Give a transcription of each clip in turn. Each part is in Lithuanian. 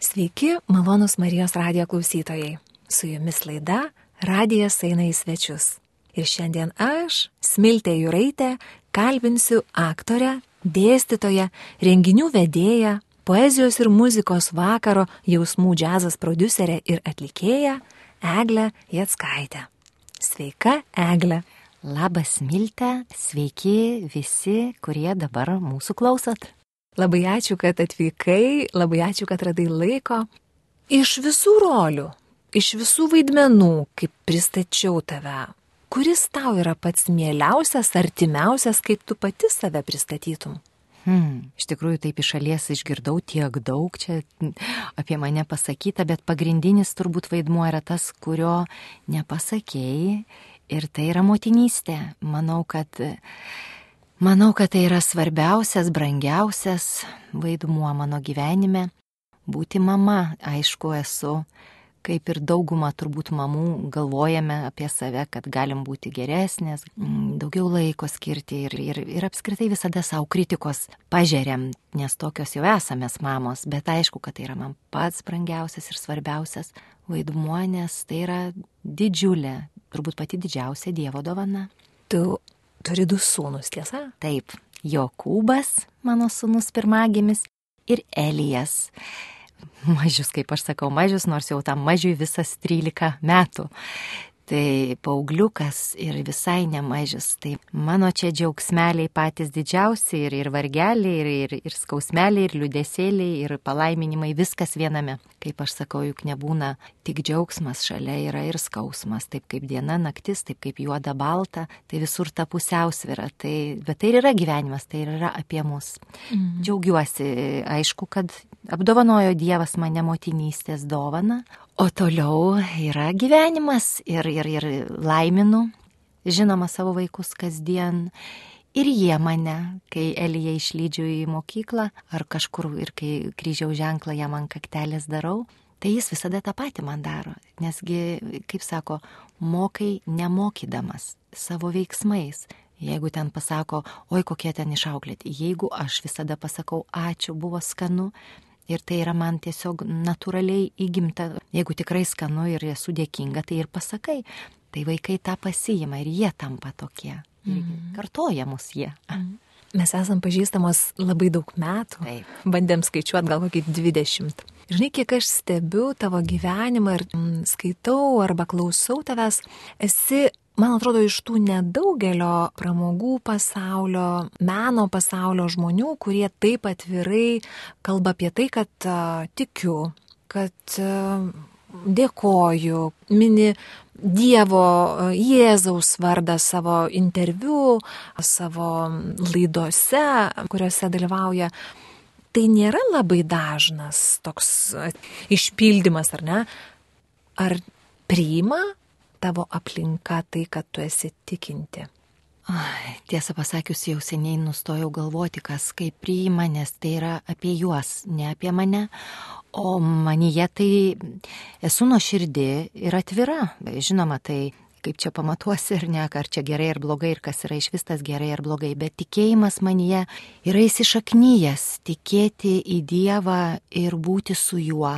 Sveiki, malonus Marijos radijo klausytojai. Su jumis laida Radijas eina į svečius. Ir šiandien aš, Smiltė Juraitė, kalbinsiu aktorę, dėstytoją, renginių vedėją, poezijos ir muzikos vakaro jausmų džiazas producerę ir atlikėją Eglę Jatskaitę. Sveika, Eglė. Labas, Miltė, sveiki visi, kurie dabar mūsų klausot. Labai ačiū, kad atvykai, labai ačiū, kad radai laiko. Iš visų rolių, iš visų vaidmenų, kaip pristačiau tave, kuris tau yra pats mieliausias, artimiausias, kaip tu pati save pristatytum? Hmm, iš tikrųjų, taip iš šalies išgirdau tiek daug čia apie mane pasakyta, bet pagrindinis turbūt vaidmuo yra tas, kurio nepasakėjai ir tai yra motinystė. Manau, kad Manau, kad tai yra svarbiausias, brangiausias vaidmuo mano gyvenime. Būti mama, aišku, esu, kaip ir dauguma turbūt mamų, galvojame apie save, kad galim būti geresnės, mm, daugiau laiko skirti ir, ir, ir apskritai visada savo kritikos pažiūrėm, nes tokios jau esame mamos, bet aišku, kad tai yra man pats brangiausias ir svarbiausias vaidmuo, nes tai yra didžiulė, turbūt pati didžiausia Dievo dovana. Tu turi du sūnus, tiesa? Taip, Jokūbas, mano sūnus pirmagimis, ir Elijas. Mažius, kaip aš sakau, mažius, nors jau tam mažiui visas 13 metų tai paaugliukas ir visai nemažas. Tai mano čia džiaugsmeliai patys didžiausi ir, ir vargeliai, ir, ir, ir skausmeliai, ir liudesėliai, ir palaiminimai, viskas viename. Kaip aš sakau, juk nebūna tik džiaugsmas, šalia yra ir skausmas, taip kaip diena, naktis, taip kaip juoda balta, tai visur ta pusiausvėra. Tai, bet tai yra gyvenimas, tai yra apie mus. Mhm. Džiaugiuosi, aišku, kad apdovanojo Dievas mane motinystės dovana, o toliau yra gyvenimas ir, ir, ir laiminu, žinoma, savo vaikus kasdien. Ir jie mane, kai Elija išlydžiu į mokyklą ar kažkur ir kai kryžiaus ženklą jam ant kaktelės darau, tai jis visada tą patį man daro. Nesgi, kaip sako, mokai nemokydamas savo veiksmais. Jeigu ten pasako, oi kokie ten išauklėti, jeigu aš visada pasakau, ačiū, buvo skanu, Ir tai yra man tiesiog natūraliai įgimta. Jeigu tikrai skanu ir esu dėkinga, tai ir pasakai. Tai vaikai tą pasijima ir jie tampa tokie. Mm -hmm. Kartoja mus jie. Mm -hmm. Mes esam pažįstamos labai daug metų. Taip. Bandėm skaičiuoti gal kokį 20. Žinai, kiek aš stebiu tavo gyvenimą ir mm, skaitau arba klausau tavęs, esi man atrodo, iš tų nedaugelio pramogų pasaulio, meno pasaulio žmonių, kurie taip atvirai kalba apie tai, kad uh, tikiu, kad uh, dėkoju, mini Dievo Jėzaus vardą savo interviu, savo laidose, kuriuose dalyvauja. Tai nėra labai dažnas toks išpildymas, ar ne? Ar priima tavo aplinka tai, kad tu esi tikinti? Ai, tiesą pasakius, jau seniai nustojau galvoti, kas kaip priima, nes tai yra apie juos, ne apie mane. O manyje tai esu nuo širdį ir atvira. Žinoma, tai kaip čia pamatuosi ir ne, ar čia gerai ar blogai, ir kas yra iš vis tas gerai ar blogai, bet tikėjimas manyje yra įsišaknyjas, tikėti į Dievą ir būti su juo.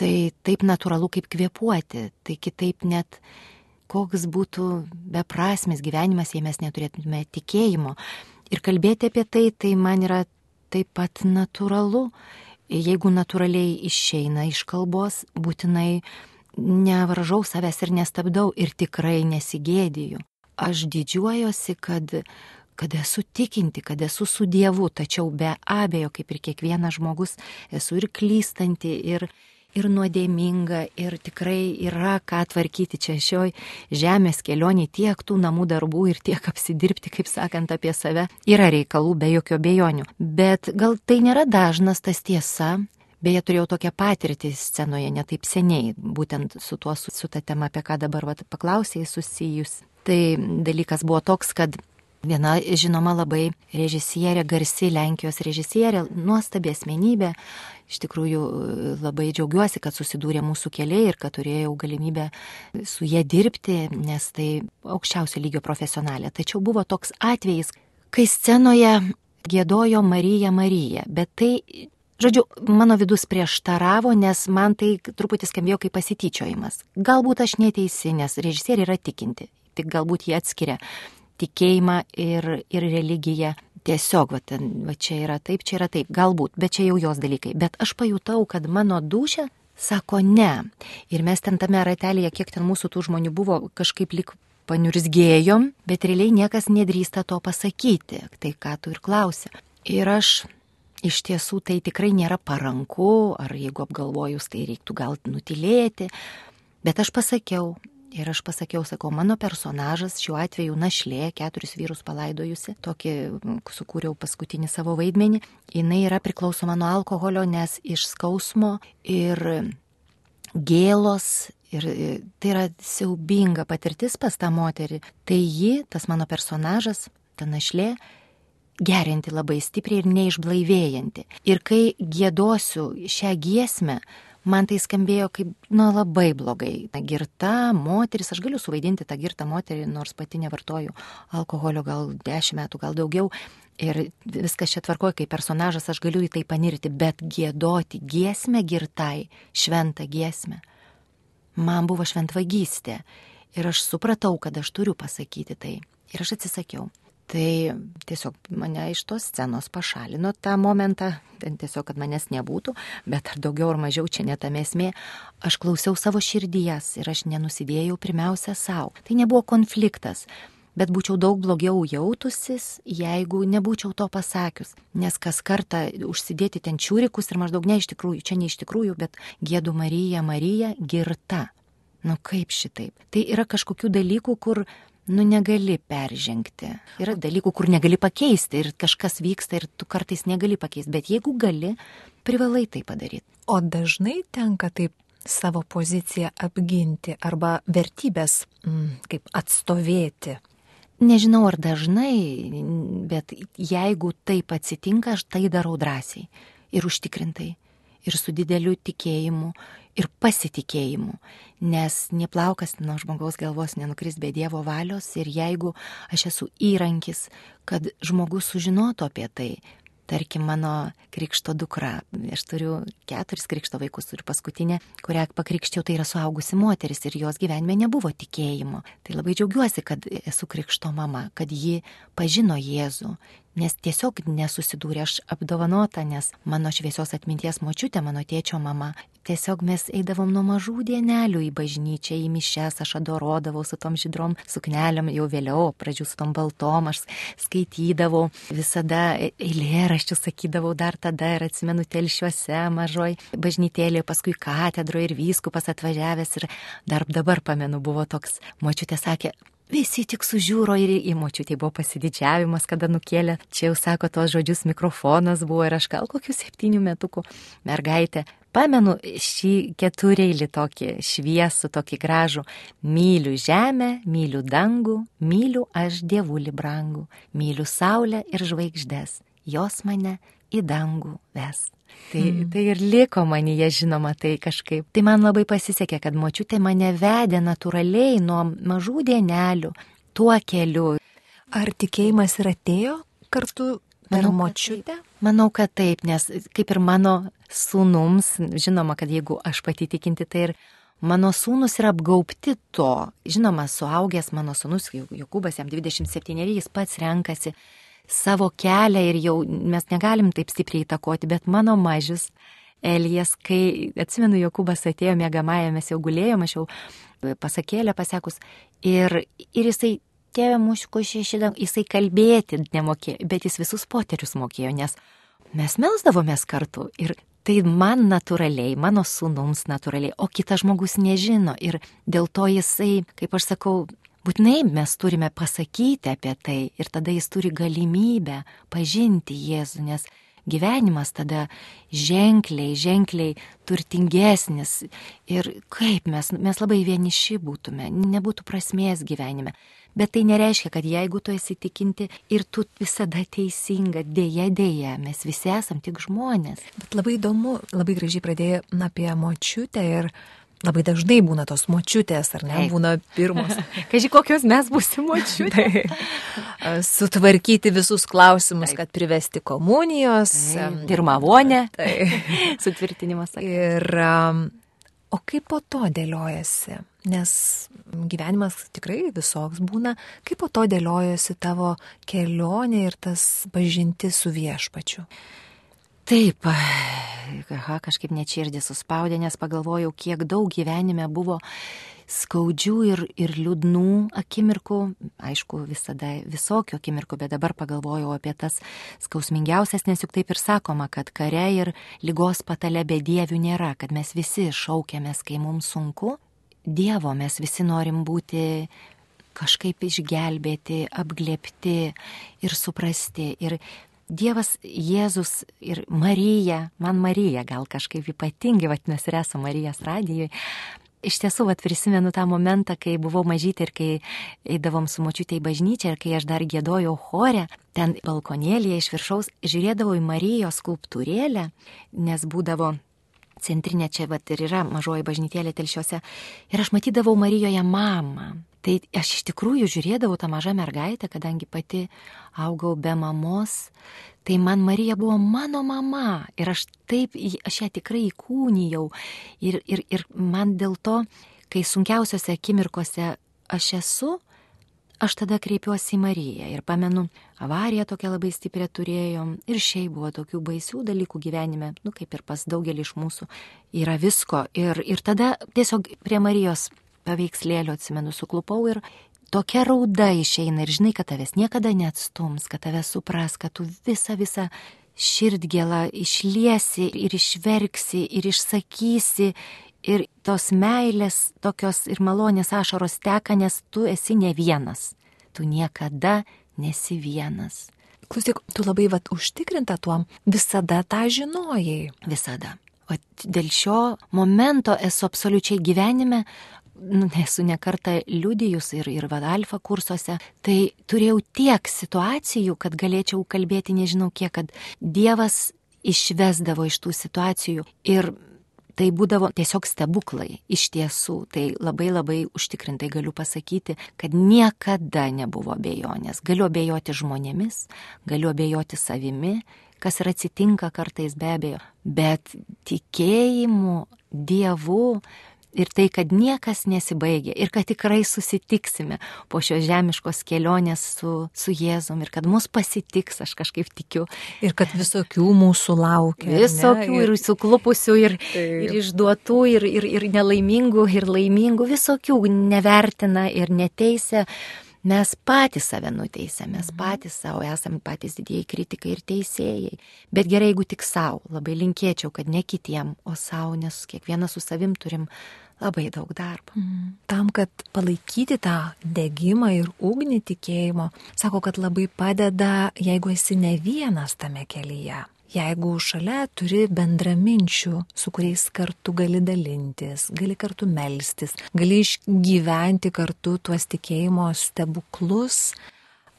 Tai taip natūralu kaip kvepuoti, tai kitaip net koks būtų beprasmis gyvenimas, jei mes neturėtume tikėjimo. Ir kalbėti apie tai, tai man yra taip pat natūralu. Jeigu natūraliai išeina iš kalbos, būtinai nevaržau savęs ir nestabdau ir tikrai nesigėdiju. Aš didžiuojuosi, kad, kad esu tikinti, kad esu su Dievu, tačiau be abejo, kaip ir kiekvienas žmogus, esu ir klystanti, ir, ir nuodėminga, ir tikrai yra ką tvarkyti čia šioj žemės kelionį, tiek tų namų darbų ir tiek apsidirbti, kaip sakant, apie save. Yra reikalų be jokio bejonių. Bet gal tai nėra dažnas tas tiesa. Beje, turėjau tokią patirtį scenoje netaip seniai, būtent su tuo, su, su ta tema, apie ką dabar vat, paklausėjai susijus. Tai dalykas buvo toks, kad Viena žinoma labai režisierė, garsi Lenkijos režisierė, nuostabi asmenybė. Iš tikrųjų labai džiaugiuosi, kad susidūrė mūsų keliai ir kad turėjau galimybę su jie dirbti, nes tai aukščiausio lygio profesionalė. Tačiau buvo toks atvejis, kai scenoje gėdojo Marija Marija, bet tai Žodžiu, mano vidus prieštaravo, nes man tai truputį skambėjo kaip pasityčiojimas. Galbūt aš neteisi, nes režisieriai yra tikinti, tik galbūt jie atskiria tikėjimą ir, ir religiją. Tiesiog, va, ten, va čia yra taip, čia yra taip, galbūt, bet čia jau jos dalykai. Bet aš pajutau, kad mano dušė sako ne. Ir mes ten tame ratelėje, kiek ten mūsų tų žmonių buvo, kažkaip lik paniurzgėjom, bet realiai niekas nedrįsta to pasakyti. Tai ką tu ir klausi. Ir aš iš tiesų tai tikrai nėra paranku, ar jeigu apgalvojus, tai reiktų gal nutilėti. Bet aš pasakiau, Ir aš pasakiau, sakau, mano personažas šiuo atveju našlė, keturis vyrus palaidojusi, tokį sukūriau paskutinį savo vaidmenį, jinai yra priklausoma nuo alkoholio, nes iš skausmo ir gėlos, ir tai yra siaubinga patirtis pas tą moterį, tai ji, tas mano personažas, ta našlė, gerinti labai stipriai ir neišblaivėjanti. Ir kai gėdosiu šią giesmę, man tai skambėjo kaip, na, labai blogai. Ta girta moteris, aš galiu suvaidinti tą girtą moterį, nors pati nevartoju alkoholio gal dešimt metų, gal daugiau. Ir viskas čia tvarkoja, kaip personažas aš galiu į tai panirti, bet gėdoti giesmę girtai, šventą giesmę. Man buvo šventvagystė. Ir aš supratau, kad aš turiu pasakyti tai. Ir aš atsisakiau. Tai tiesiog mane iš tos scenos pašalino tą momentą, ten tiesiog, kad manęs nebūtų, bet ar daugiau ar mažiau čia netame esmė, aš klausiau savo širdies ir aš nenusidėjau pirmiausia savo. Tai nebuvo konfliktas, bet būčiau daug blogiau jautusis, jeigu nebūčiau to pasakius. Nes kas kartą užsidėti ten čiūrikus ir maždaug ne iš tikrųjų, čia ne iš tikrųjų, bet gėdu Marija, Marija girta. Nu kaip šitaip? Tai yra kažkokių dalykų, kur nu negali peržengti. Yra dalykų, kur negali pakeisti ir kažkas vyksta ir tu kartais negali pakeisti, bet jeigu gali, privalai tai padaryti. O dažnai tenka taip savo poziciją apginti arba vertybės mm, kaip atstovėti. Nežinau ar dažnai, bet jeigu taip atsitinka, aš tai darau drąsiai ir užtikrintai ir su dideliu tikėjimu ir pasitikėjimu, nes neplaukas nuo žmogaus galvos nenukris be Dievo valios ir jeigu aš esu įrankis, kad žmogus sužinotų apie tai, tarkim, mano krikšto dukra, aš turiu keturis krikšto vaikus ir paskutinė, kurią pakrikščiau, tai yra suaugusi moteris ir jos gyvenime nebuvo tikėjimo. Tai labai džiaugiuosi, kad esu krikšto mama, kad ji pažino Jėzų, nes tiesiog nesusidūrė. Aš apdovanota, nes mano šviesios atminties močiutė, mano tėčio mama, tiesiog mes eidavom nuo mažų dienelių į bažnyčią, į mišes, aš adorodavau su tom žydrom suknelėm, jau vėliau, pradžių su tom baltom, aš skaitydavau, visada eilėraščius sakydavau dar tada ir atsimenu telšiuose mažoj bažnytėlėje, paskui katedroje ir vyskupas atvažiavęs ir dar dabar pamenu buvo toks, močiutė sakė, Visi tik sužiūro ir į močiutį buvo pasididžiavimas, kada nukėlė. Čia jau sako tos žodžius mikrofonas buvo ir aš gal kokių septynių metukų mergaitė. Pamenu šį ketureilį tokį šviesų, tokį gražų. Myliu žemę, myliu dangų, myliu aš dievulį brangų, myliu saulę ir žvaigždės. Jos mane į dangų ves. Tai, mm. tai ir liko manyje, žinoma, tai kažkaip. Tai man labai pasisekė, kad močiutė mane vedė natūraliai nuo mažų dienelių tuo keliu. Ar tikėjimas ir atėjo kartu per Manau, močiutę? Manau, kad taip, nes kaip ir mano sūnums, žinoma, kad jeigu aš pati tikinti, tai ir mano sūnus yra apgaupti to. Žinoma, suaugęs mano sūnus, Jokūbas jam 27, jis pats renkasi savo kelią ir jau mes negalim taip stipriai įtakoti, bet mano mažis Elijas, kai atsimenu, Jokūbas atėjo mėgamąją, mes jau gulėjome, aš jau pasakėlę pasekus ir, ir jisai tėvė mūsų šešidam, jisai kalbėti nemokėjo, bet jis visus poterius mokėjo, nes mes melsdavomės kartu ir tai man natūraliai, mano sūnums natūraliai, o kitas žmogus nežino ir dėl to jisai, kaip aš sakau, Būtinai mes turime pasakyti apie tai ir tada jis turi galimybę pažinti Jėzų, nes gyvenimas tada ženkliai, ženkliai turtingesnis ir kaip mes, mes labai vieniši būtume, nebūtų prasmės gyvenime. Bet tai nereiškia, kad jeigu tu esi tikinti ir tu visada teisinga, dėja, dėja, mes visi esam tik žmonės. Bet labai įdomu, labai gražiai pradėjai apie močiutę ir labai dažnai būna tos močiutės, ar ne, Taip. būna pirmos. Kažkai kokios mes būsime močiutės. Sutvarkyti visus klausimus, Taip. kad privesti komunijos. Pirmą vonę. Sutvirtinimas. Ir o kaip po to dėliojasi? Nes gyvenimas tikrai visoks būna, kaip po to dėliojasi tavo kelionė ir tas pažinti su viešpačiu. Taip, aha, kažkaip net širdį suspaudė, nes pagalvojau, kiek daug gyvenime buvo skaudžių ir, ir liūdnų akimirkų, aišku, visada visokių akimirkų, bet dabar pagalvojau apie tas skausmingiausias, nes juk taip ir sakoma, kad kare ir lygos patale be dievių nėra, kad mes visi šaukiamės, kai mums sunku. Dievo mes visi norim būti kažkaip išgelbėti, apglėpti ir suprasti. Ir Dievas, Jėzus ir Marija, man Marija gal kažkaip ypatingai, vadinasi, ir esu Marijos radijoje. Iš tiesų, vat, prisimenu tą momentą, kai buvau mažytė ir kai eidavom su močiutė į bažnyčią ir kai aš dar gėdojau chorę, ten balkonėlėje iš viršaus žiūrėdavau į Marijos skulptūrėlę, nes būdavo centrinė čia vat, ir yra mažoji bažnytėlė telšiuose. Ir aš matydavau Marijoje mamą. Tai aš iš tikrųjų žiūrėdavau tą mažą mergaitę, kadangi pati augau be mamos, tai man Marija buvo mano mama ir aš taip, aš ją tikrai įkūnijau ir, ir, ir man dėl to, kai sunkiausiose akimirkose aš esu, aš tada kreipiuosi į Mariją ir pamenu, avariją tokią labai stiprią turėjom ir šiaip buvo tokių baisių dalykų gyvenime, nu kaip ir pas daugelį iš mūsų, yra visko. Ir, ir tada tiesiog prie Marijos paveikslėlio atsimenu, suklupau ir tokia rauda išeina ir žinai, kad tavęs niekada neatstums, kad tave supras, kad tu visą visą širdgėlą išliesi ir išverksi ir išsakysi ir tos meilės tokios ir malonės ašaros teka, nes tu esi ne vienas. Tu niekada nesi vienas. Klausyk, tu labai vat užtikrinta tuom, visada tą žinojai. Visada. O dėl šio momento esu absoliučiai gyvenime nu, esu nekartą liudijus ir, ir vadalfa kursuose, tai turėjau tiek situacijų, kad galėčiau kalbėti nežinau kiek, kad Dievas išvesdavo iš tų situacijų ir tai būdavo tiesiog stebuklai. Iš tiesų, tai labai labai užtikrintai galiu pasakyti, kad niekada nebuvo abejonės. Galiu abejoti žmonėmis, galiu abejoti savimi, kas ir atsitinka kartais be abejo, bet tikėjimu Dievu ir tai, kad niekas nesibaigia ir kad tikrai susitiksime po šios žemiškos kelionės su, su Jėzum ir kad mus pasitiks, aš kažkaip tikiu. Ir kad visokių mūsų laukia. Visokių ne? ir, ir suklupusių, ir, Taip. ir išduotų, ir, ir, ir nelaimingų, ir laimingų, visokių nevertina ir neteisė. Mes patys save nuteisėme, mes mhm. patys savo esame patys didieji kritikai ir teisėjai. Bet gerai, jeigu tik savo, labai linkėčiau, kad ne kitiem, o savo, nes kiekvienas su savim turim labai daug darbo. Mm. Tam, kad palaikyti tą degimą ir ugnį tikėjimo, sako, kad labai padeda, jeigu esi ne vienas tame kelyje jeigu šalia turi bendraminčių, su kuriais kartu gali dalintis, gali kartu melstis, gali išgyventi kartu tuos tikėjimo stebuklus.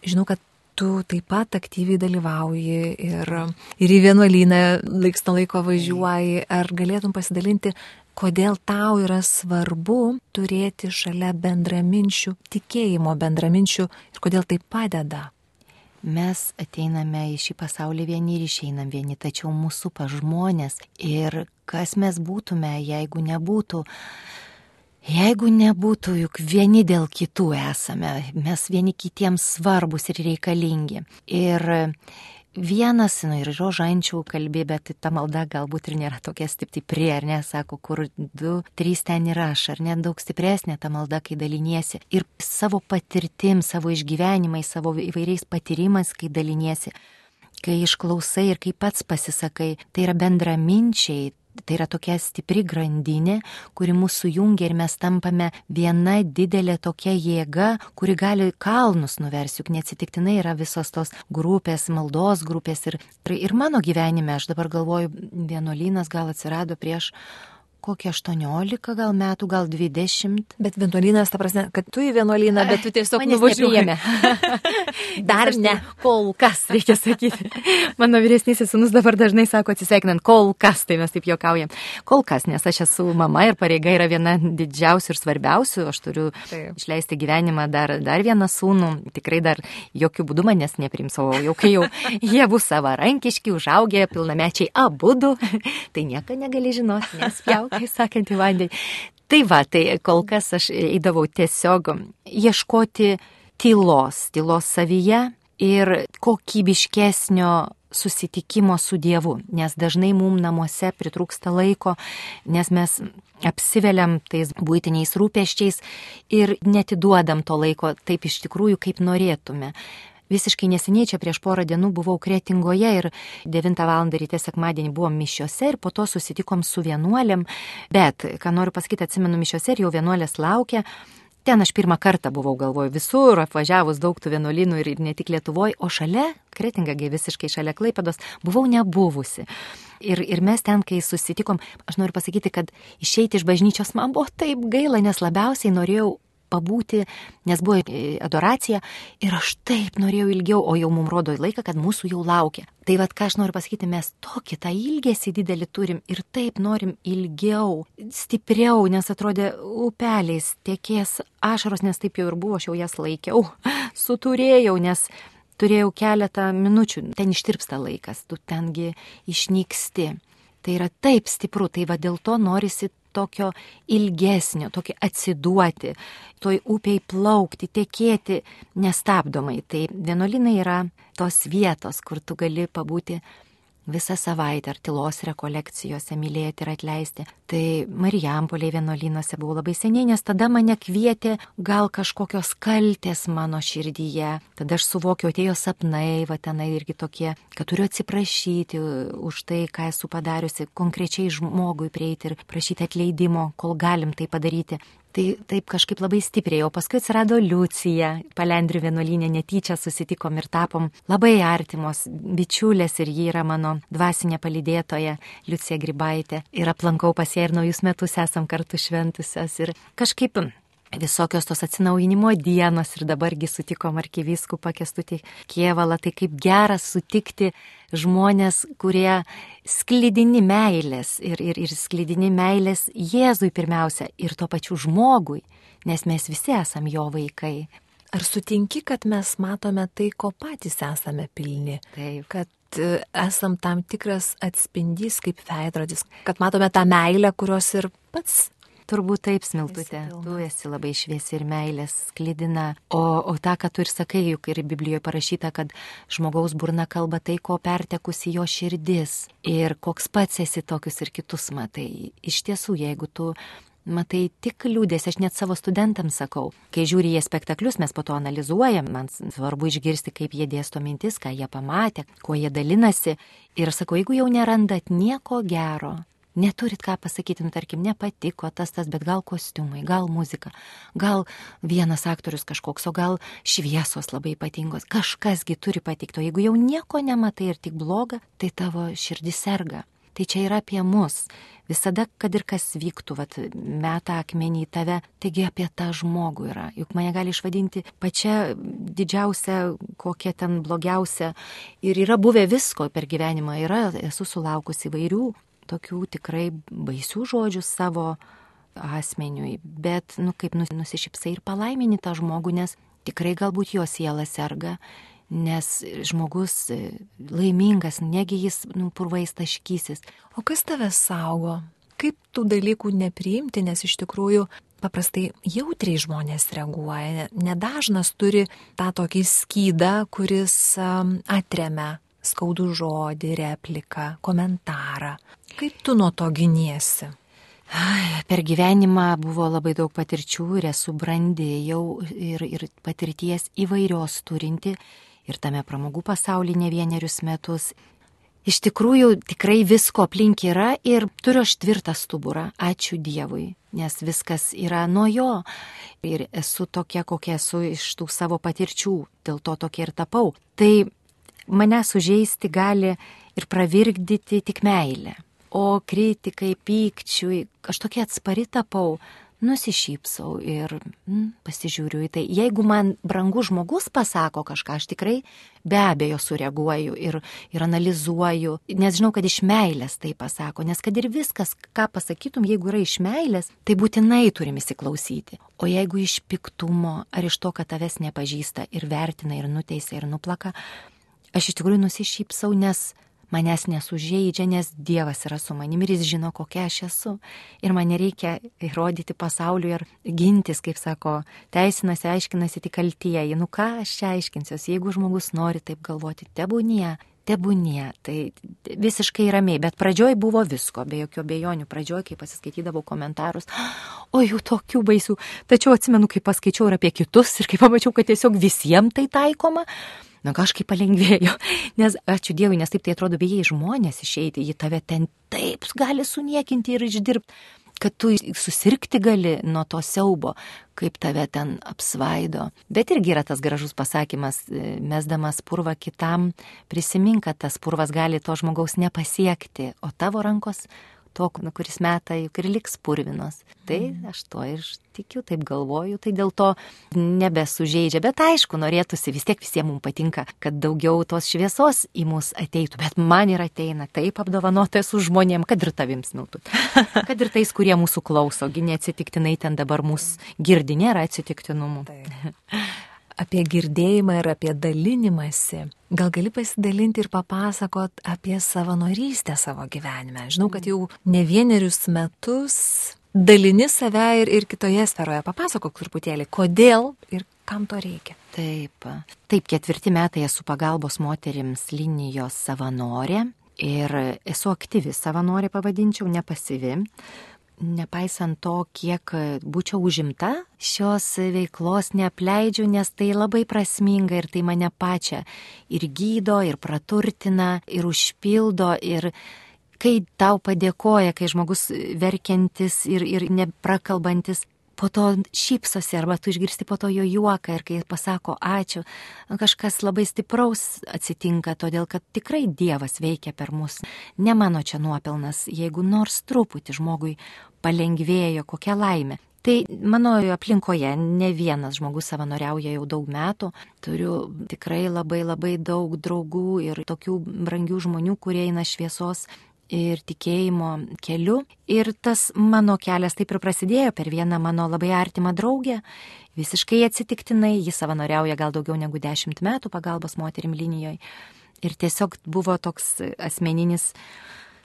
Žinau, kad tu taip pat aktyviai dalyvauji ir, ir į vienuolyną laiks nuo laiko važiuoji. Ar galėtum pasidalinti, kodėl tau yra svarbu turėti šalia bendraminčių, tikėjimo bendraminčių ir kodėl tai padeda? Mes ateiname į šį pasaulį vieni ir išeinam vieni, tačiau mūsų pažmonės ir kas mes būtume, jeigu nebūtų Jeigu nebūtų, juk vieni dėl kitų esame, mes vieni kitiems svarbus ir reikalingi. Ir vienas, nu ir rožančių kalbė, bet ta malda galbūt ir nėra tokia stipri, ar ne, sako, kur du, trys ten yra aš, ar ne, daug stipresnė ta malda, kai daliniesi. Ir savo patirtim, savo išgyvenimais, savo įvairiais patyrimais, kai daliniesi kai išklausai ir kai pats pasisakai, tai yra bendraminčiai, Tai yra tokia stipri grandinė, kuri mūsų jungia ir mes tampame viena didelė tokia jėga, kuri gali kalnus nuversti, juk neatsitiktinai yra visos tos grupės, maldos grupės ir, ir mano gyvenime, aš dabar galvoju, vienuolynas gal atsirado prieš kokie 18 gal metų, gal 20. Bet vienuolynas, ta prasme, kad tu į vienuolyną, bet tu tiesiog nuvažiuojame. Dar ne, kol kas, reikia sakyti. Mano vyresnysis sunus dabar dažnai sako atsisveikinant, kol kas, tai mes taip juokaujam. Kol kas, nes aš esu mama ir pareiga yra viena didžiausių ir svarbiausių. Aš turiu taip. išleisti gyvenimą dar, dar vieną sūnų. Tikrai dar jokių būdų manęs neprims, o jau kai jau jie bus savarankiški, užaugę, pilnamečiai abu du, tai nieko negali žinoti, nespjauk kai sakant į vandenį. Tai va, tai kol kas aš eidavau tiesiog ieškoti tylos, tylos savyje ir kokybiškesnio susitikimo su Dievu, nes dažnai mums namuose pritrūksta laiko, nes mes apsiveliam tais būtiniais rūpeščiais ir netiduodam to laiko taip iš tikrųjų, kaip norėtume. Visiškai neseniai čia prieš porą dienų buvau Kretingoje ir 9 val. ryte sekmadienį buvom mišiose ir po to susitikom su vienuolėm, bet, ką noriu pasakyti, atsimenu mišiose ir jau vienuolės laukia. Ten aš pirmą kartą buvau galvoju visur, apvažiavus daug tų vienuolynų ir, ir ne tik Lietuvoje, o šalia, Kretingagi visiškai šalia Klaipados, buvau nebuvusi. Ir, ir mes ten, kai susitikom, aš noriu pasakyti, kad išeiti iš bažnyčios man buvo taip gaila, nes labiausiai norėjau pabūti, nes buvo adoracija ir aš taip norėjau ilgiau, o jau mums rodo laiką, kad mūsų jau laukia. Tai vad, ką aš noriu pasakyti, mes tokį tą ilgesį didelį turim ir taip norim ilgiau, stipriau, nes atrodė upeliais tiekės ašaros, nes taip jau ir buvo, aš jau jas laikiau, suturėjau, nes turėjau keletą minučių, ten ištirpsta laikas, tu tengi išnyksti. Tai yra taip stipru, tai va dėl to norisi tokio ilgesnio, tokio atsiduoti, toj upiai plaukti, tekėti nestabdomai. Tai vienuolinai yra tos vietos, kur tu gali pabūti visą savaitę ar tylos rekolekcijose mylėti ir atleisti. Tai Marijampoliai vienuolynuose buvo labai seniai, nes tada mane kvietė gal kažkokios kaltės mano širdyje. Tada aš suvokiau, atėjo sapnai, va tenai irgi tokie, kad turiu atsiprašyti už tai, ką esu padariusi, konkrečiai žmogui prieiti ir prašyti atleidimo, kol galim tai padaryti. Tai taip kažkaip labai stipriai, o paskui atsirado Liucija, palendrių vienuolinė netyčia susitikom ir tapom labai artimos bičiulės ir ji yra mano dvasinė palydėtoja, Liucija Gribaitė. Ir aplankau pas ją ir naujus metus esam kartu šventusios ir kažkaip visokios tos atsinaujinimo dienos ir dabargi sutikom arkivyskupą Kestutį Kievalą, tai kaip geras sutikti žmonės, kurie sklydini meilės ir, ir, ir sklydini meilės Jėzui pirmiausia ir tuo pačiu žmogui, nes mes visi esame jo vaikai. Ar sutinki, kad mes matome tai, ko patys esame pilni? Taip. Kad e, esam tam tikras atspindys kaip veidrodis, kad matome tą meilę, kurios ir pats Turbūt taip, Smiltutė, tu esi labai šviesi ir meilės sklidina. O, o tą, ką tu ir sakai, juk ir Biblijoje parašyta, kad žmogaus burna kalba tai, ko pertekusi jo širdis. Ir koks pats esi tokius ir kitus matai. Iš tiesų, jeigu tu matai tik liūdės, aš net savo studentams sakau, kai žiūri jie spektaklius, mes po to analizuojam, man svarbu išgirsti, kaip jie dėsto mintis, ką jie pamatė, kuo jie dalinasi. Ir sakau, jeigu jau nerandat nieko gero, Neturit ką pasakyti, nu tarkim, nepatiko tas tas, bet gal kostiumai, gal muzika, gal vienas aktorius kažkoks, o gal šviesos labai ypatingos, kažkasgi turi patikti, o jeigu jau nieko nematai ir tik bloga, tai tavo širdis serga. Tai čia yra apie mus. Visada, kad ir kas vyktų, vat, meta akmenį į tave, taigi apie tą žmogų yra. Juk mane gali išvadinti pačia didžiausia, kokia ten blogiausia. Ir yra buvę visko per gyvenimą. Yra, esu sulaukusi įvairių tokių tikrai baisių žodžių savo asmeniui, bet, nu, kaip nusišypsai ir palaimini tą žmogų, nes tikrai galbūt jo siela serga, nes žmogus laimingas, negi jis, nu, purvais taškysis. O kas tave saugo? Kaip tų dalykų nepriimti, nes iš tikrųjų paprastai jautriai žmonės reaguoja. Nedažnas turi tą tokį skydą, kuris atremia skaudų žodį, repliką, komentarą. Kaip tu nuo to giniesi? Ai, per gyvenimą buvo labai daug patirčių ir esu brandėjau ir, ir patirties įvairios turinti ir tame pramogų pasaulyje ne vienerius metus. Iš tikrųjų, tikrai visko aplink yra ir turiu aš tvirtą stuburą, ačiū Dievui, nes viskas yra nuo jo. Ir esu tokia, kokia esu iš tų savo patirčių, dėl to tokia ir tapau. Tai mane sužeisti gali ir pravirkdyti tik meilė. O kritikai, pykčiui, aš tokia atspari tapau nusišypsau ir mm, pasižiūriu į tai. Jeigu man brangus žmogus pasako kažką, aš tikrai be abejo sureaguoju ir, ir analizuoju, nes žinau, kad iš meilės tai pasako, nes kad ir viskas, ką pasakytum, jeigu yra iš meilės, tai būtinai turim įsiklausyti. O jeigu iš piktumo ar iš to, kad tavęs nepažįsta ir vertina ir nuteisia ir nuplaka, aš iš tikrųjų nusišypsau, nes manęs nesužeidžia, nes Dievas yra su manimi ir jis žino, kokia aš esu. Ir man nereikia įrodyti pasauliui ar gintis, kaip sako, teisinasi, aiškinasi tik kaltieji. Nu ką aš čia aiškinsiuosi, jeigu žmogus nori taip galvoti, tebūnie. Tebūnie, tai visiškai ramiai, bet pradžioj buvo visko, be jokių bejonių, pradžioj, kai pasiskaitydavau komentarus, o jų tokių baisių, tačiau atsimenu, kai paskaičiau ir apie kitus ir kai pamačiau, kad tiesiog visiems tai taikoma, na kažkaip palengvėjo, nes ačiū Dievui, nes taip tai atrodo, bijai žmonės išeiti, jį tave ten taip gali suniekinti ir išdirbti, kad tu susirgti gali nuo to siaubo, kaip tave ten apsvaido. Bet irgi yra tas gražus pasakymas, e, mesdamas purvą kitam, prisimink, kad tas purvas gali to žmogaus nepasiekti, o tavo rankos to, nu, kuris meta, juk ir liks purvinos. Tai mhm. aš to ir tikiu, taip galvoju, tai dėl to nebesužeidžia. Bet aišku, norėtųsi, vis tiek visiems mums patinka, kad daugiau tos šviesos į mus ateitų. Bet man ir ateina taip apdovanotas su žmonėm, kad ir tavim smiltų. Kad ir tais, kurie mūsų klauso, gi neatsitiktinai ten dabar mūsų girdi, nėra atsitiktinumų. Tai apie girdėjimą ir apie dalinimąsi. Gal gali pasidalinti ir papasakot apie savanorystę savo gyvenime? Žinau, kad jau ne vienerius metus dalini save ir, ir kitoje sferoje. Papasakok truputėlį, kodėl ir kam to reikia. Taip, taip, ketvirti metai esu pagalbos moterims linijos savanorė ir esu aktyvi savanorė, pavadinčiau, nepasivi nepaisant to, kiek būčiau užimta, šios veiklos neapleidžiu, nes tai labai prasminga ir tai mane pačią ir gydo, ir praturtina, ir užpildo, ir kai tau padėkoja, kai žmogus verkiantis ir, ir neprakalbantis, po to šypsosi arba tu išgirsti po to jo juoką ir kai pasako ačiū, kažkas labai stipraus atsitinka, todėl kad tikrai Dievas veikia per mus. Ne mano čia nuopelnas, jeigu nors truputį žmogui palengvėjo, kokia laimė. Tai mano aplinkoje ne vienas žmogus savanoriauja jau daug metų. Turiu tikrai labai labai daug draugų ir tokių brangių žmonių, kurie eina šviesos ir tikėjimo keliu. Ir tas mano kelias taip ir prasidėjo per vieną mano labai artimą draugę. Visiškai atsitiktinai, jis savanoriauja gal daugiau negu dešimt metų pagalbos moterim linijoje. Ir tiesiog buvo toks asmeninis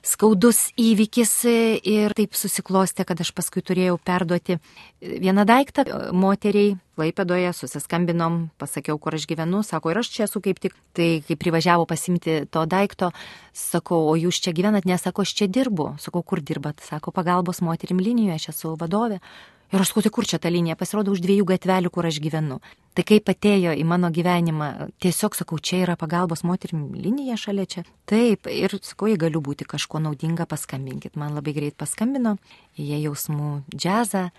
skaudus įvykis ir taip susiklostė, kad aš paskui turėjau perduoti vieną daiktą moteriai. Laipedoje susiskambinom, pasakiau, kur aš gyvenu, sako, ir aš čia esu kaip tik, tai kai privažiavo pasimti to daikto, sakau, o jūs čia gyvenat, nesako, aš čia dirbu, sakau, kur dirbat, sako, pagalbos moterim linijoje, aš esu vadovė. Ir aš sakau, tai kur čia ta linija? Pasirodo už dviejų gatvelių, kur aš gyvenu. Tai kaip atėjo į mano gyvenimą, tiesiog sakau, čia yra pagalbos moterim linija šalia čia. Taip, ir sakau, jei galiu būti kažkuo naudinga, paskambinkit. Man labai greit paskambino, jie jausmų džiazą.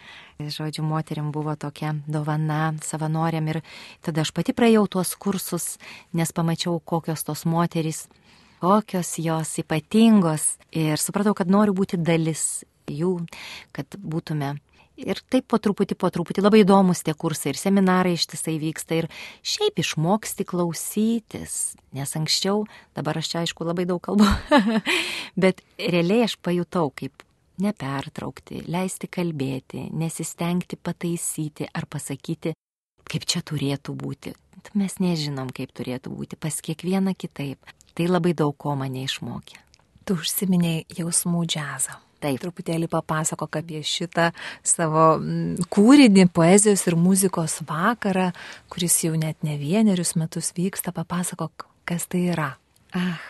Žodžiu, moterim buvo tokia dovana savanoriam ir tada aš pati praėjau tuos kursus, nes pamačiau, kokios tos moterys kokios jos ypatingos ir supratau, kad noriu būti dalis jų, kad būtume Ir taip po truputį, po truputį labai įdomus tie kursai ir seminarai ištisai vyksta ir šiaip išmoksti klausytis, nes anksčiau, dabar aš čia aišku labai daug kalbu, bet realiai aš pajutau, kaip nepertraukti, leisti kalbėti, nesistengti pataisyti ar pasakyti, kaip čia turėtų būti. Mes nežinom, kaip turėtų būti, pas kiekvieną kitaip. Tai labai daug ko mane išmokė. Tu užsiminėjai jausmų džiazą. Taip. Truputėlį papasakok apie šitą savo mm, kūrinį, poezijos ir muzikos vakarą, kuris jau net ne vienerius metus vyksta. Papasakok, kas tai yra. Ah,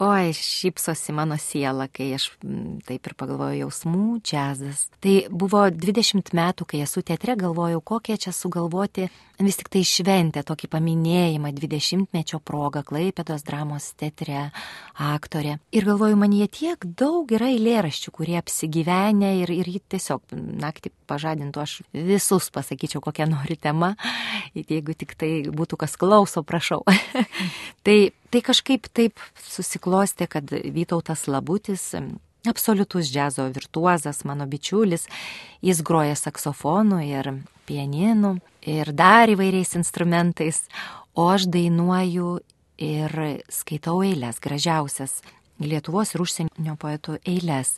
Oi, šypsosi mano siela, kai aš m, taip ir pagalvoju jausmų, džiazas. Tai buvo 20 metų, kai esu teatre, galvojau, kokie čia sugalvoti vis tik tai šventę, tokį paminėjimą 20-mečio progą Klaipėdos dramos teatre, aktorė. Ir galvoju, man jie tiek daug yra eilėraščių, kurie apsigyvenę ir, ir jį tiesiog naktį pažadintų, aš visus pasakyčiau, kokią nori tema, jeigu tik tai būtų kas klauso, prašau. tai, tai kažkaip taip susiklostė, kad Vytautas Labutis absoliutus džiazo virtuozas, mano bičiulis, jis groja saksofonu ir pieninu ir dar įvairiais instrumentais, o aš dainuoju ir skaitau eilės, gražiausias Lietuvos ir užsienio poetų eilės.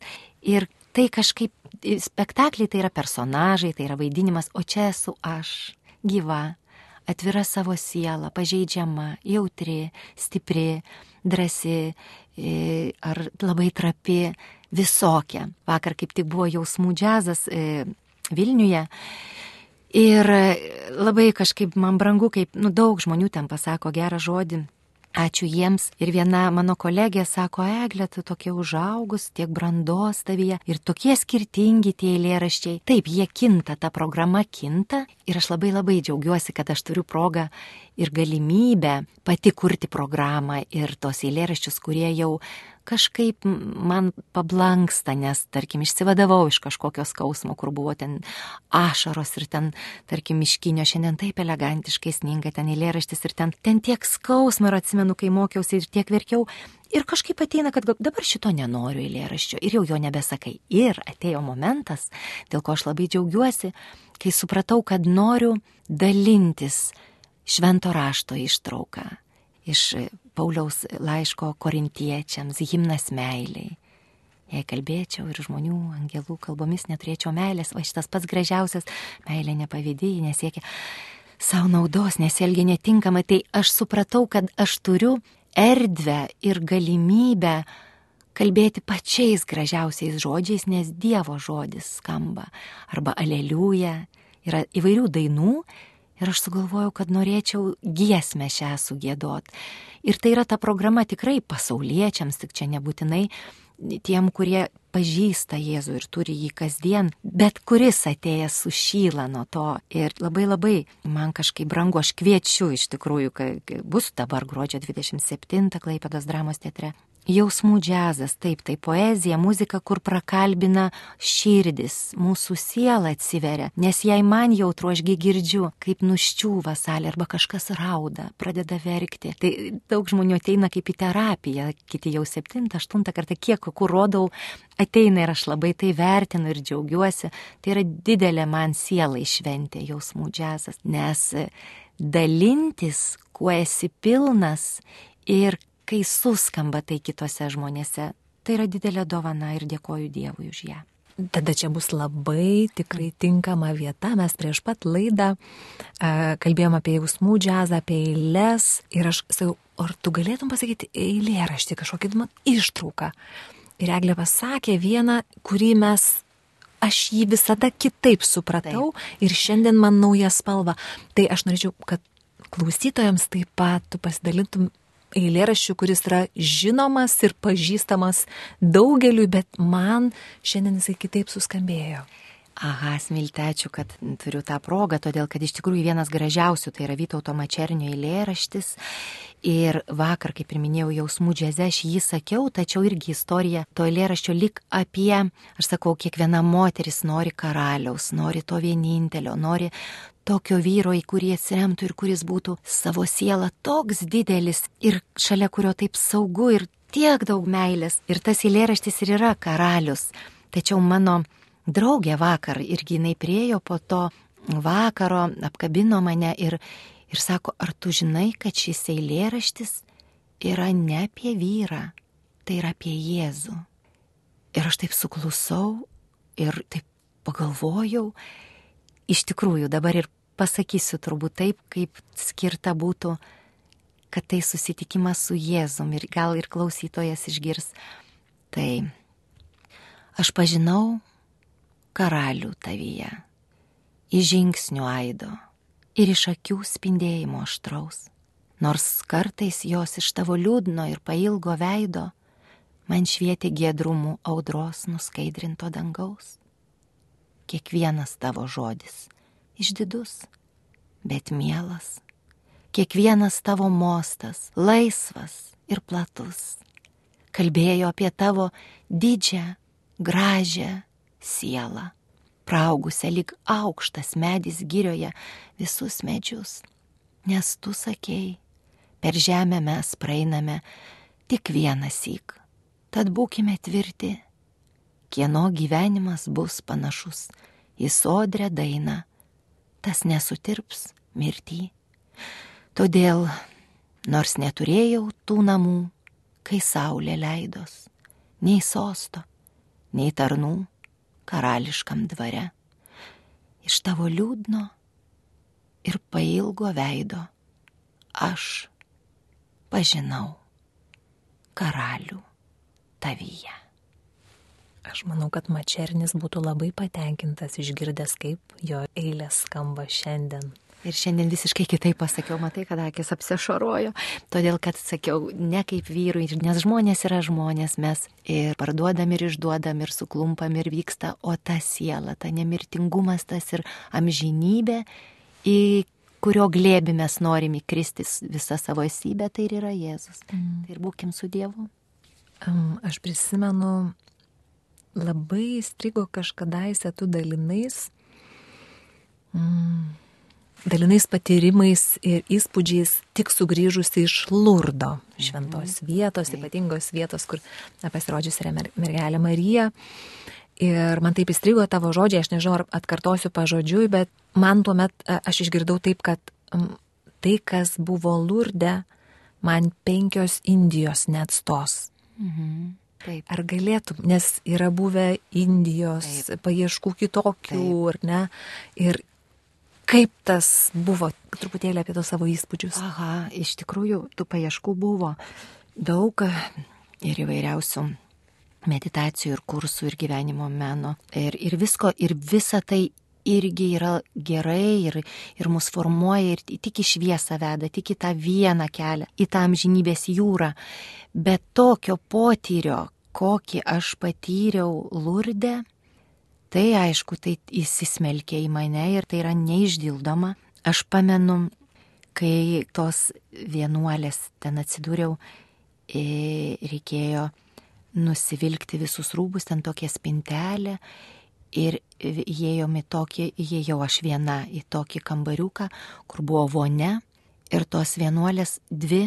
Ir tai kažkaip, spektakliai tai yra personažai, tai yra vaidinimas, o čia esu aš, gyva, atvira savo siela, pažeidžiama, jautri, stipri, drasi ar labai trapi, visokia. Vakar kaip tik buvo jausmų džiazas e, Vilniuje. Ir labai kažkaip man brangu, kaip nu, daug žmonių ten pasako gerą žodį Ačiū jiems. Ir viena mano kolegė sako, Eglė, tu tokia užaugus, tiek brandos tavyje ir tokie skirtingi tie eilėraščiai. Taip, jie kinta, ta programa kinta ir aš labai labai džiaugiuosi, kad aš turiu progą ir galimybę pati kurti programą ir tos eilėraščius, kurie jau kažkaip man pablanksta, nes, tarkim, išsivadavau iš kažkokio skausmo, kur buvo ten ašaros ir ten, tarkim, miškinio šiandien taip elegantiškai sninga ten eilėraštis ir ten, ten tiek skausmo ir atsimenu, kai mokiausi ir tiek verkiau. Ir kažkaip ateina, kad dabar šito nenoriu eilėraščio ir jau jo nebesakai. Ir atėjo momentas, dėl ko aš labai džiaugiuosi, kai supratau, kad noriu dalintis švento rašto ištrauką iš Pauliaus laiško korintiečiams, himnas meiliai. Jei kalbėčiau ir žmonių, angelų kalbomis neturėčiau meilės, o šitas pats gražiausias meilė nepavydėjai, nesiekia savo naudos, nesielgia netinkamai, tai aš supratau, kad aš turiu erdvę ir galimybę kalbėti pačiais gražiausiais žodžiais, nes Dievo žodis skamba. Arba aleliuja, yra įvairių dainų Ir aš sugalvojau, kad norėčiau giesmę šią sugėdot. Ir tai yra ta programa tikrai pasauliečiams, tik čia nebūtinai tiem, kurie pažįsta Jėzų ir turi jį kasdien, bet kuris atėjęs sušyla nuo to. Ir labai labai man kažkaip brangu, aš kviečiu iš tikrųjų, kad bus dabar gruodžio 27 Klaipėdos dramos teatre. Jausmų džiazas, taip, tai poezija, muzika, kur prakalbina širdis, mūsų siela atsiveria, nes jei man jautru, ašgi girdžiu, kaip nuščiūva salė arba kažkas rauda, pradeda verkti. Tai daug žmonių ateina kaip į terapiją, kiti jau septintą, aštuntą kartą, kiek kur rodau, ateina ir aš labai tai vertinu ir džiaugiuosi. Tai yra didelė man siela išventė jausmų džiazas, nes dalintis, kuo esi pilnas ir kai suskamba tai kitose žmonėse, tai yra didelė dovana ir dėkoju Dievui už ją. Tada čia bus labai tikrai tinkama vieta. Mes prieš pat laidą uh, kalbėjom apie jausmų džiazą, apie eilės ir aš sakau, ar tu galėtum pasakyti eilėraštį, kažkokį man ištrauką. Ir Eglė pasakė vieną, kurį mes, aš jį visada kitaip supratau taip. ir šiandien man nauja spalva. Tai aš norėčiau, kad klausytojams taip pat tu pasidalintum eilėraščių, kuris yra žinomas ir pažįstamas daugeliu, bet man šiandien jisai kitaip suskambėjo. Aha, smilte, ačiū, kad turiu tą progą, todėl kad iš tikrųjų vienas gražiausių tai yra Vytauto Mačernio eilėraštis. Ir vakar, kaip ir minėjau, jausmų džiaze aš jį sakiau, tačiau irgi istorija to eilėraščio lik apie, aš sakau, kiekviena moteris nori karaliaus, nori to vienintelio, nori tokio vyro, į kurį atsiremtų ir kuris būtų savo siela toks didelis ir šalia kurio taip saugu ir tiek daug meilės. Ir tas eilėraštis ir yra karalius. Tačiau mano draugė vakar irgi jinai priejo po to vakaro, apkabino mane ir, ir sako, ar tu žinai, kad šis eilėraštis yra ne apie vyrą, tai yra apie Jėzų. Ir aš taip suklusau ir taip pagalvojau iš tikrųjų dabar ir pasakysiu turbūt taip, kaip skirta būtų, kad tai susitikimas su Jėzum ir gal ir klausytojas išgirs. Tai aš pažinau karalių tavyje, iš žingsnių aido ir iš akių spindėjimo aštraus. Nors kartais jos iš tavo liūdno ir pailgo veido man švietė giedrumų audros nuskaidrinto dangaus kiekvienas tavo žodis. Išdidus, bet mielas, kiekvienas tavo mostas laisvas ir platus, kalbėjo apie tavo didžią, gražią sielą, praugusią lyg aukštas medis girioje visus medžius, nes tu sakei, per žemę mes praeiname tik vieną syk, tad būkime tvirti kieno gyvenimas bus panašus į sodrę dainą, tas nesutirps mirtį. Todėl, nors neturėjau tų namų, kai saulė leidos, nei sosto, nei tarnų karališkam dvare, iš tavo liūdno ir pailgo veido aš pažinau karalių tavyje. Aš manau, kad Mačernis būtų labai patenkintas išgirdęs, kaip jo eilės skamba šiandien. Ir šiandien visiškai kitaip pasakiau, matai, kad akis apsišarojo, todėl kad sakiau, ne kaip vyrui, nes žmonės yra žmonės, mes ir parduodam, ir išduodam, ir suklumpam, ir vyksta, o ta siela, ta nemirtingumas, tas ir amžinybė, į kurio glėbi mes norim įkristis visą savo esybę, tai ir yra Jėzus. Mm. Tai ir būkim su Dievu. Aš prisimenu, labai įstrigo kažkadaise tu dalinais. Mm dalinais patyrimais ir įspūdžiais tik sugrįžusi iš Lurdo šventos mhm. vietos, ypatingos vietos, kur pasirodžius yra mergelė Marija. Ir man taip įstrigo tavo žodžiai, aš nežinau, ar atkartosiu pažodžiui, bet man tuomet aš išgirdau taip, kad tai, kas buvo Lurde, man penkios Indijos net stos. Mhm. Taip. Ar galėtum, nes yra buvę Indijos Taip. paieškų kitokių, Taip. ar ne? Ir Kaip tas buvo, truputėlį apie tos savo įspūdžius? Aha, iš tikrųjų, tų paieškų buvo daug ir įvairiausių meditacijų ir kursų ir gyvenimo meno. Ir, ir visko, ir visa tai irgi yra gerai ir, ir mus formuoja ir tik į šviesą veda, tik į tą vieną kelią, į tą amžinybės jūrą. Bet tokio potyrio, kokį aš patyriau Lurde, Tai aišku, tai įsismelkė į mane ir tai yra neišdildoma. Aš pamenu, kai tos vienuolės ten atsidūriau, e, reikėjo nusivilkti visus rūbus, ten tokia spintelė ir įėjom į tokį, įėjau aš viena į tokį kambariuką, kur buvo vonia ir tos vienuolės dvi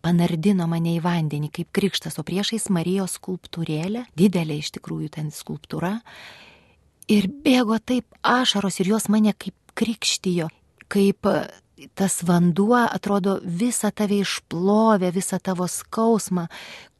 panardino mane į vandenį kaip krikštas, o priešais Marijos skulptūrėlė, didelė iš tikrųjų ten skulptūra, Ir bėgo taip ašaros ir jos mane kaip krikštijo, kaip e, tas vanduo atrodo visą tave išplovė, visą tavo skausmą,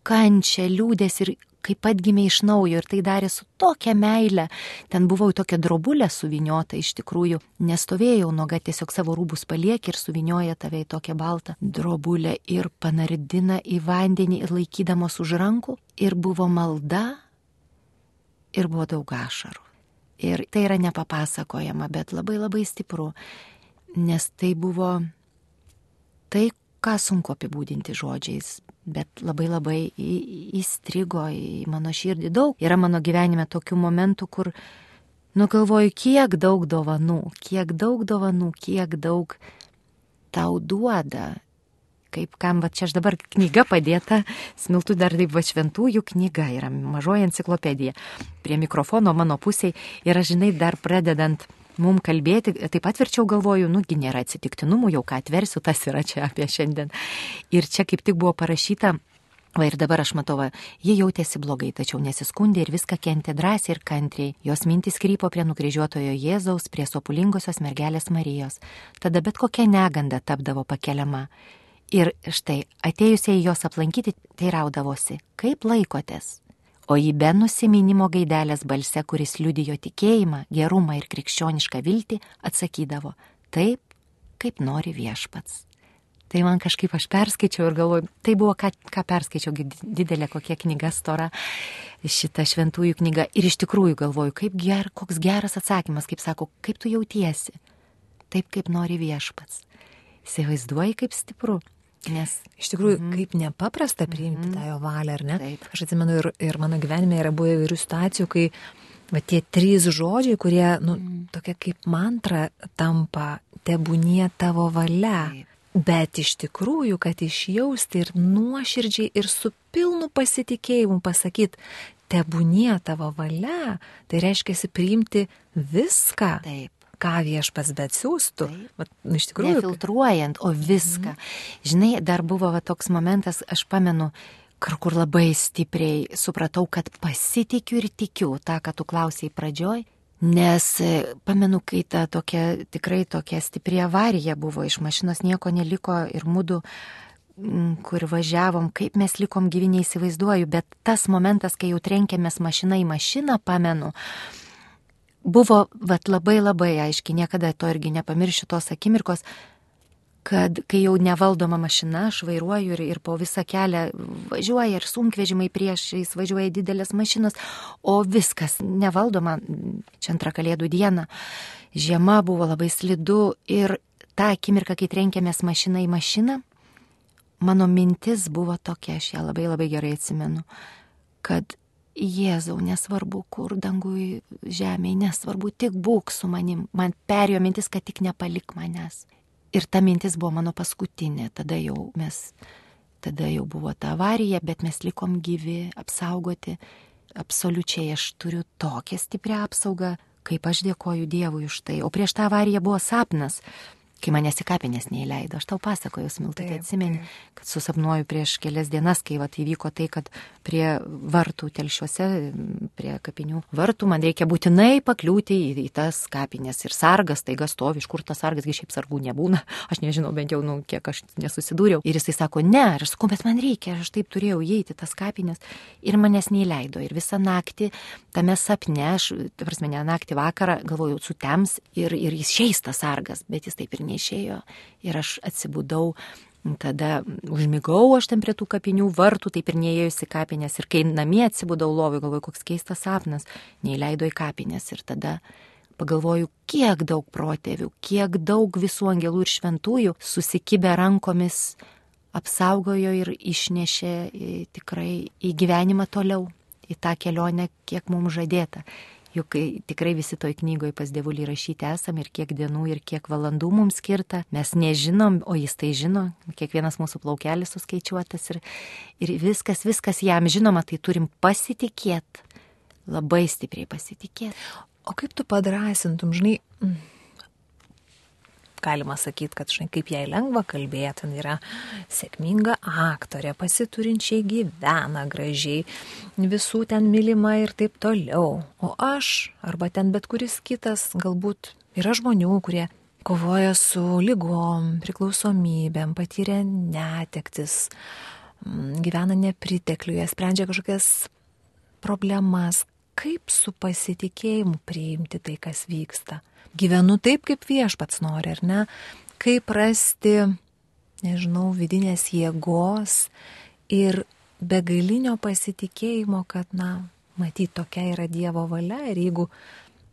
kančią, liūdės ir kaip atgimė iš naujo ir tai darė su tokia meile. Ten buvau tokia drobulė suviniota iš tikrųjų, nestovėjau nuoga, tiesiog savo rūbus paliek ir suvinioja tave į tokią baltą drobulę ir panardina į vandenį ir laikydamos už rankų. Ir buvo malda ir buvo daug ašarų. Ir tai yra nepapasakojama, bet labai labai stipru, nes tai buvo tai, ką sunku apibūdinti žodžiais, bet labai labai įstrigo į mano širdį. Daug yra mano gyvenime tokių momentų, kur, nu galvoju, kiek daug dovanų, kiek daug dovanų, kiek daug tau duoda kaip kam, va čia aš dabar knyga padėta, smiltų dar taip va šventųjų knyga yra mažoji enciklopedija prie mikrofono mano pusėje ir aš žinai dar pradedant mum kalbėti, taip pat verčiau galvoju, nugi nėra atsitiktinumų, jau ką atversiu, tas yra čia apie šiandien. Ir čia kaip tik buvo parašyta, Va ir dabar aš matau, va, ji jautėsi blogai, tačiau nesiskundė ir viską kentė drąsiai ir kantriai. Jos mintis krypo prie nukryžiuotojo Jėzaus, prie sopulingosios mergelės Marijos. Tada bet kokia neganda tapdavo pakeliama. Ir štai atėjusieji jos aplankyti teiraudavosi, kaip laikotės. O į be nusiminimo gaidelės balse, kuris liudijo tikėjimą, gerumą ir krikščionišką viltį, atsakydavo, taip, kaip nori viešpats. Tai man kažkaip aš perskaičiau ir galvoju, tai buvo, ką, ką perskaičiau, didelė kokia knyga stora, šita šventųjų knyga. Ir iš tikrųjų galvoju, kaip ger, koks geras atsakymas, kaip sako, kaip tu jautiesi. Taip, kaip nori viešpats. Įsivaizduoji, kaip stipru. Nes iš tikrųjų, mm -hmm. kaip nepaprasta priimti mm -hmm. tą jo valią, ar ne? Taip. Aš atsimenu ir, ir mano gyvenime yra buvę įvairių situacijų, kai va, tie trys žodžiai, kurie, nu, mm. tokia kaip mantra tampa, tebūnie tavo valia. Taip. Bet iš tikrųjų, kad išjausti ir nuoširdžiai ir su pilnu pasitikėjimu pasakyti, tebūnie tavo valia, tai reiškia priimti viską. Taip ką viešpas bet siūstų. Vat, nu, iš tikrųjų. Nefiltruojant, o viską. Mhm. Žinai, dar buvo va, toks momentas, aš pamenu, kur labai stipriai supratau, kad pasitikiu ir tikiu tą, ką tu klausiai pradžioj. Nes e, pamenu, kai ta tokia, tikrai tokia stipri avarija buvo, iš mašinos nieko neliko ir mūdu kur važiavom, kaip mes likom gyvi, neįsivaizduoju, bet tas momentas, kai jau trenkėmės mašiną į mašiną, pamenu, buvo vat, labai labai aiškiai, niekada to irgi nepamiršiu tos akimirkos, kad kai jau nevaldoma mašina, aš vairuoju ir, ir po visą kelią važiuoja ir sunkvežimai priešais, važiuoja didelės mašinos, o viskas nevaldoma, čia antrą kalėdų dieną, žiema buvo labai slidu ir tą akimirką, kai trenkėmės mašiną į mašiną, mano mintis buvo tokia, aš ją labai labai gerai atsimenu, kad Jėzau, nesvarbu kur, dangui, žemėje, nesvarbu, tik būk su manim. Man perėjo mintis, kad tik nepalik manęs. Ir ta mintis buvo mano paskutinė, tada jau mes, tada jau buvo ta avarija, bet mes likom gyvi, apsaugoti. Absoliučiai aš turiu tokią stiprią apsaugą, kaip aš dėkoju Dievui už tai. O prieš tą avariją buvo sapnas kai manęs į kapinės neįleido. Aš tau pasakojau, Smiltai, tai atsimeni, kad susapnuoju prieš kelias dienas, kai vat, įvyko tai, kad prie vartų telšiuose, prie kapinių vartų man reikia būtinai pakliūti į, į tas kapinės. Ir sargas taiga stovi, iš kur tas sargas, gi šiaip sargų nebūna. Aš nežinau, bent jau, nu, kiek aš nesusidūriau. Ir jisai sako, ne, aš sakau, bet man reikia, aš taip turėjau įeiti tas kapinės. Ir manęs neįleido. Ir visą naktį tame sapne, aš, prasme, ne naktį vakarą, galvojau, sutems ir, ir jis šiais tas sargas, bet jis taip ir neišėjo ir aš atsibudau. Tada užmigau aš ten prie tų kapinių vartų, taip ir neėjusi kapinės. Ir kai namie atsibudau lovui, galvoju, koks keistas sapnas, neįleido į kapinės. Ir tada pagalvoju, kiek daug protėvių, kiek daug visų angelų ir šventųjų susikibę rankomis apsaugojo ir išnešė tikrai į gyvenimą toliau, į tą kelionę, kiek mums žadėta. Juk tikrai visi toj knygoje pas dievulį rašyti esam ir kiek dienų ir kiek valandų mums skirta. Mes nežinom, o jis tai žino, kiekvienas mūsų plaukelis suskaičiuotas ir, ir viskas, viskas jam žinoma, tai turim pasitikėti, labai stipriai pasitikėti. O kaip tu padrasintum, žinai, galima sakyti, kad štai kaip jai lengva kalbėti, yra sėkminga aktorė, pasiturinčiai gyvena gražiai, visų ten mylima ir taip toliau. O aš, arba ten bet kuris kitas, galbūt yra žmonių, kurie kovoja su lygom, priklausomybėm, patyrė netektis, gyvena nepritekliuje, sprendžia kažkokias problemas. Kaip su pasitikėjimu priimti tai, kas vyksta? gyvenu taip, kaip viešpats nori, ar ne? Kaip rasti, nežinau, vidinės jėgos ir begalinio pasitikėjimo, kad, na, matyt, tokia yra Dievo valia ir jeigu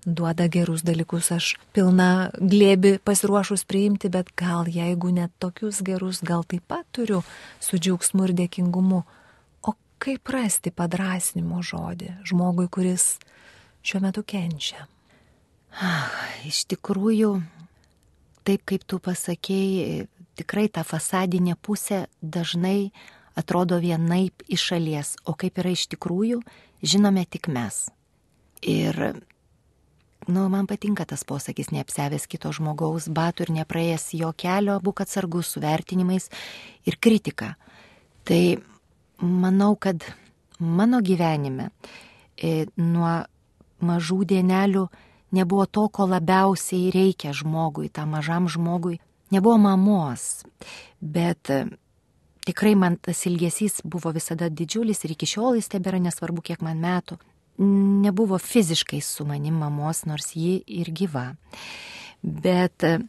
duoda gerus dalykus, aš pilna glėbi pasiruošus priimti, bet gal jeigu net tokius gerus, gal taip pat turiu su džiaugsmu ir dėkingumu. Kaip rasti padrasinimo žodį žmogui, kuris šiuo metu kenčia? Ah, iš tikrųjų, taip kaip tu pasakėjai, tikrai ta fasadinė pusė dažnai atrodo vienaip iš šalies, o kaip yra iš tikrųjų, žinome tik mes. Ir, nu, man patinka tas posakis, neapsevęs kito žmogaus batų ir nepraėjęs jo kelio, būk atsargus su vertinimais ir kritika. Tai manau, kad mano gyvenime e, nuo mažų dienelių nebuvo to, ko labiausiai reikia žmogui, tam mažam žmogui. Nebuvo mamos, bet e, tikrai man tas ilgesys buvo visada didžiulis ir iki šiol jis tebėra nesvarbu, kiek man metų. Nebuvo fiziškai su manim mamos, nors ji ir gyva. Bet e,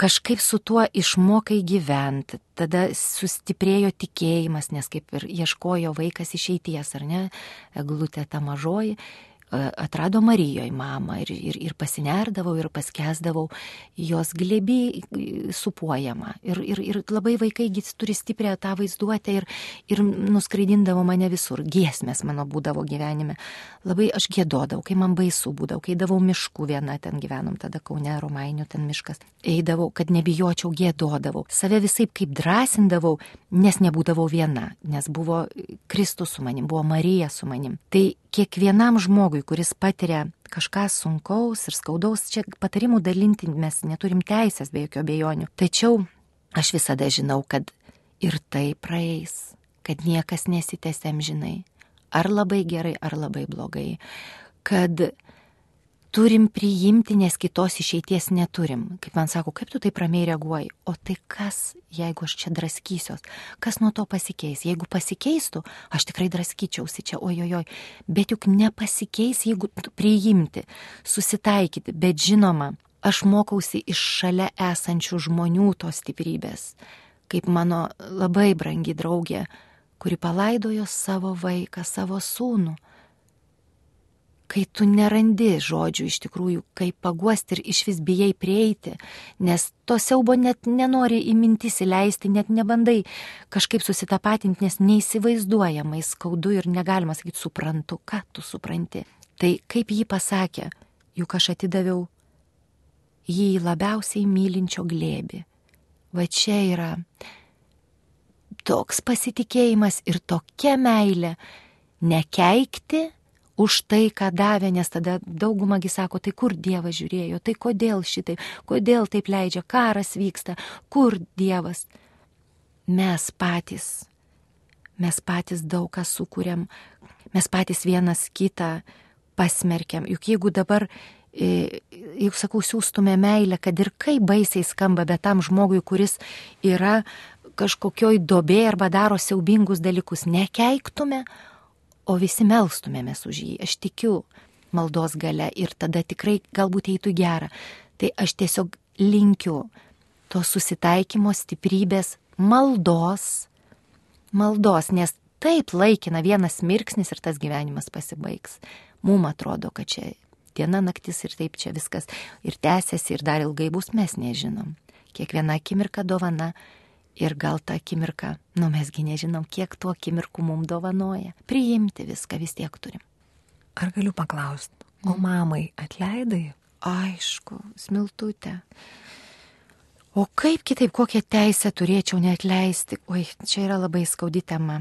kažkaip su tuo išmokai gyventi, tada sustiprėjo tikėjimas, nes kaip ir ieškojo vaikas išeities, ar ne, eglutė ta mažoji, atrado Marijoje mamą ir, ir, ir pasinerdavau ir paskesdavau jos glebi supuojama. Ir, ir, ir labai vaikai turi stiprią tą vaizduotę ir, ir nuskraidindavo mane visur. Giesmės mano būdavo gyvenime. Labai aš gėdodavau, kai man baisu būdavo, kai davau miškų viena, ten gyvenom tada Kaune, Romainių, ten miškas. Eidavau, kad nebijočiau, gėdodavau. Save visai kaip drąsindavau, nes nebūdavau viena, nes buvo Kristus su manim, buvo Marija su manim. Tai kiekvienam žmogui, kuris patiria kažką sunkaus ir skaudaus, čia patarimų dalinti mes neturim teisės be jokių abejonių. Tačiau aš visada žinau, kad ir tai praeis kad niekas nesitęsiam žinai. Ar labai gerai, ar labai blogai. Kad turim priimti, nes kitos išeities neturim. Kaip man sako, kaip tu taip ramiai reaguoji? O tai kas, jeigu aš čia draskysiuos? Kas nuo to pasikeis? Jeigu pasikeistų, aš tikrai draskyčiausi čia, ojojoj. Bet juk nepasikeis, jeigu priimti, susitaikyti. Bet žinoma, aš mokausi iš šalia esančių žmonių tos stiprybės. Kaip mano labai brangi draugė, kuri palaidojo savo vaiką, savo sūnų kai tu nerandi žodžių iš tikrųjų, kaip paguosti ir iš vis bijai prieiti, nes to siaubo net nenori į mintis įleisti, net nebandai kažkaip susitapatinti, nes neįsivaizduojamai skaudu ir negalima sakyti, suprantu, ką tu supranti. Tai kaip jį pasakė, juk aš atidaviau jį į labiausiai mylinčio glėbi. Va čia yra toks pasitikėjimas ir tokia meilė nekeikti, už tai, ką davė, nes tada daugumagi sako, tai kur Dievas žiūrėjo, tai kodėl šitai, kodėl taip leidžia, karas vyksta, kur Dievas. Mes patys, mes patys daug ką sukūrėm, mes patys vienas kitą pasmerkiam. Juk jeigu dabar, e, juk sakau, siūstume meilę, kad ir kaip baisiai skamba, bet tam žmogui, kuris yra kažkokioj dobė arba daro siaubingus dalykus, nekeiktume, o visi melstumėmės už jį. Aš tikiu maldos gale ir tada tikrai galbūt eitų gerą. Tai aš tiesiog linkiu to susitaikymo stiprybės maldos, maldos, nes taip laikina vienas mirksnis ir tas gyvenimas pasibaigs. Mums atrodo, kad čia diena naktis ir taip čia viskas ir tęsiasi ir dar ilgai bus, mes nežinom. Kiekviena akimirka dovana Ir gal tą akimirką, nu mesgi nežinom, kiek tuo akimirku mums dovanoja. Priimti viską vis tiek turim. Ar galiu paklausti, o mamai atleidai? Aišku, smiltutė. O kaip kitaip, kokią teisę turėčiau neatleisti? Oi, čia yra labai skaudi tema.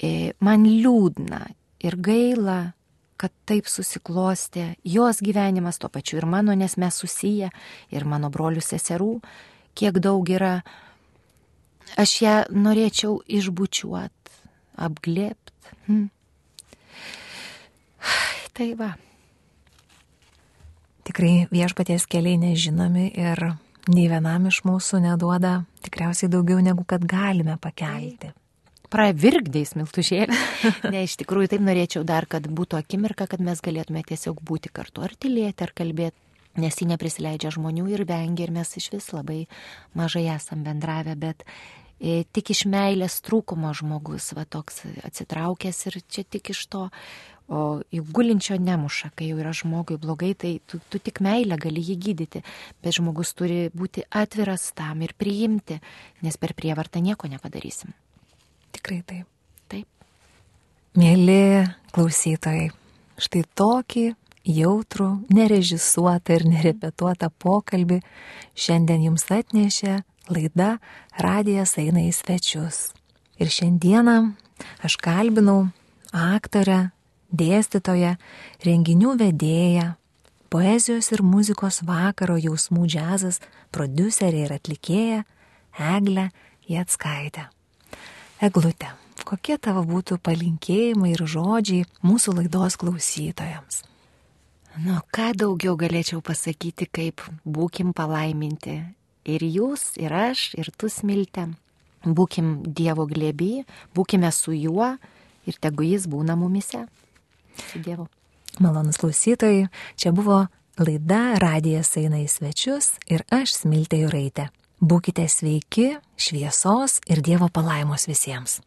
E, man liūdna ir gaila, kad taip susiklostė jos gyvenimas, tuo pačiu ir mano, nes mes susiję, ir mano brolių seserų, kiek daug yra Aš ją norėčiau išbučiuot, apglėpt. Hm. Tai va. Tikrai viešpaties keliai nežinomi ir nei vienam iš mūsų neduoda tikriausiai daugiau negu kad galime pakelti. Pravirkdėjai smiltušėlį. ne, iš tikrųjų taip norėčiau dar, kad būtų akimirka, kad mes galėtume tiesiog būti kartu ar tylėti, ar kalbėti, nes ji neprisileidžia žmonių ir vengia ir mes iš vis labai mažai esam bendravę, bet e, tik iš meilės trūkumo žmogus, va toks atsitraukęs ir čia tik iš to, o juk gulinčio nemuša, kai jau yra žmogui blogai, tai tu, tu tik meilę gali jį gydyti, bet žmogus turi būti atviras tam ir priimti, nes per prievartą nieko nepadarysim. Tikrai taip. Taip. Mėly klausytojai, štai tokį jautrų, nerežisuotą ir nerepetuotą pokalbį šiandien jums atnešė laida Radijas eina į svečius. Ir šiandieną aš kalbinau aktorę, dėstytoją, renginių vedėją, poezijos ir muzikos vakaro jausmų džiazas, producerė ir atlikėja Eglę Jatskaitę. Eglutė, kokie tavo būtų palinkėjimai ir žodžiai mūsų laidos klausytojams? Nu, ką daugiau galėčiau pasakyti, kaip būkim palaiminti Ir jūs, ir aš, ir tu smiltė. Būkim Dievo glėby, būkime su juo ir tegu jis būna mumise. Su Dievu. Malonus klausytojai, čia buvo laida Radijas eina į svečius ir aš smiltė Juraitė. Būkite sveiki, šviesos ir Dievo palaimos visiems.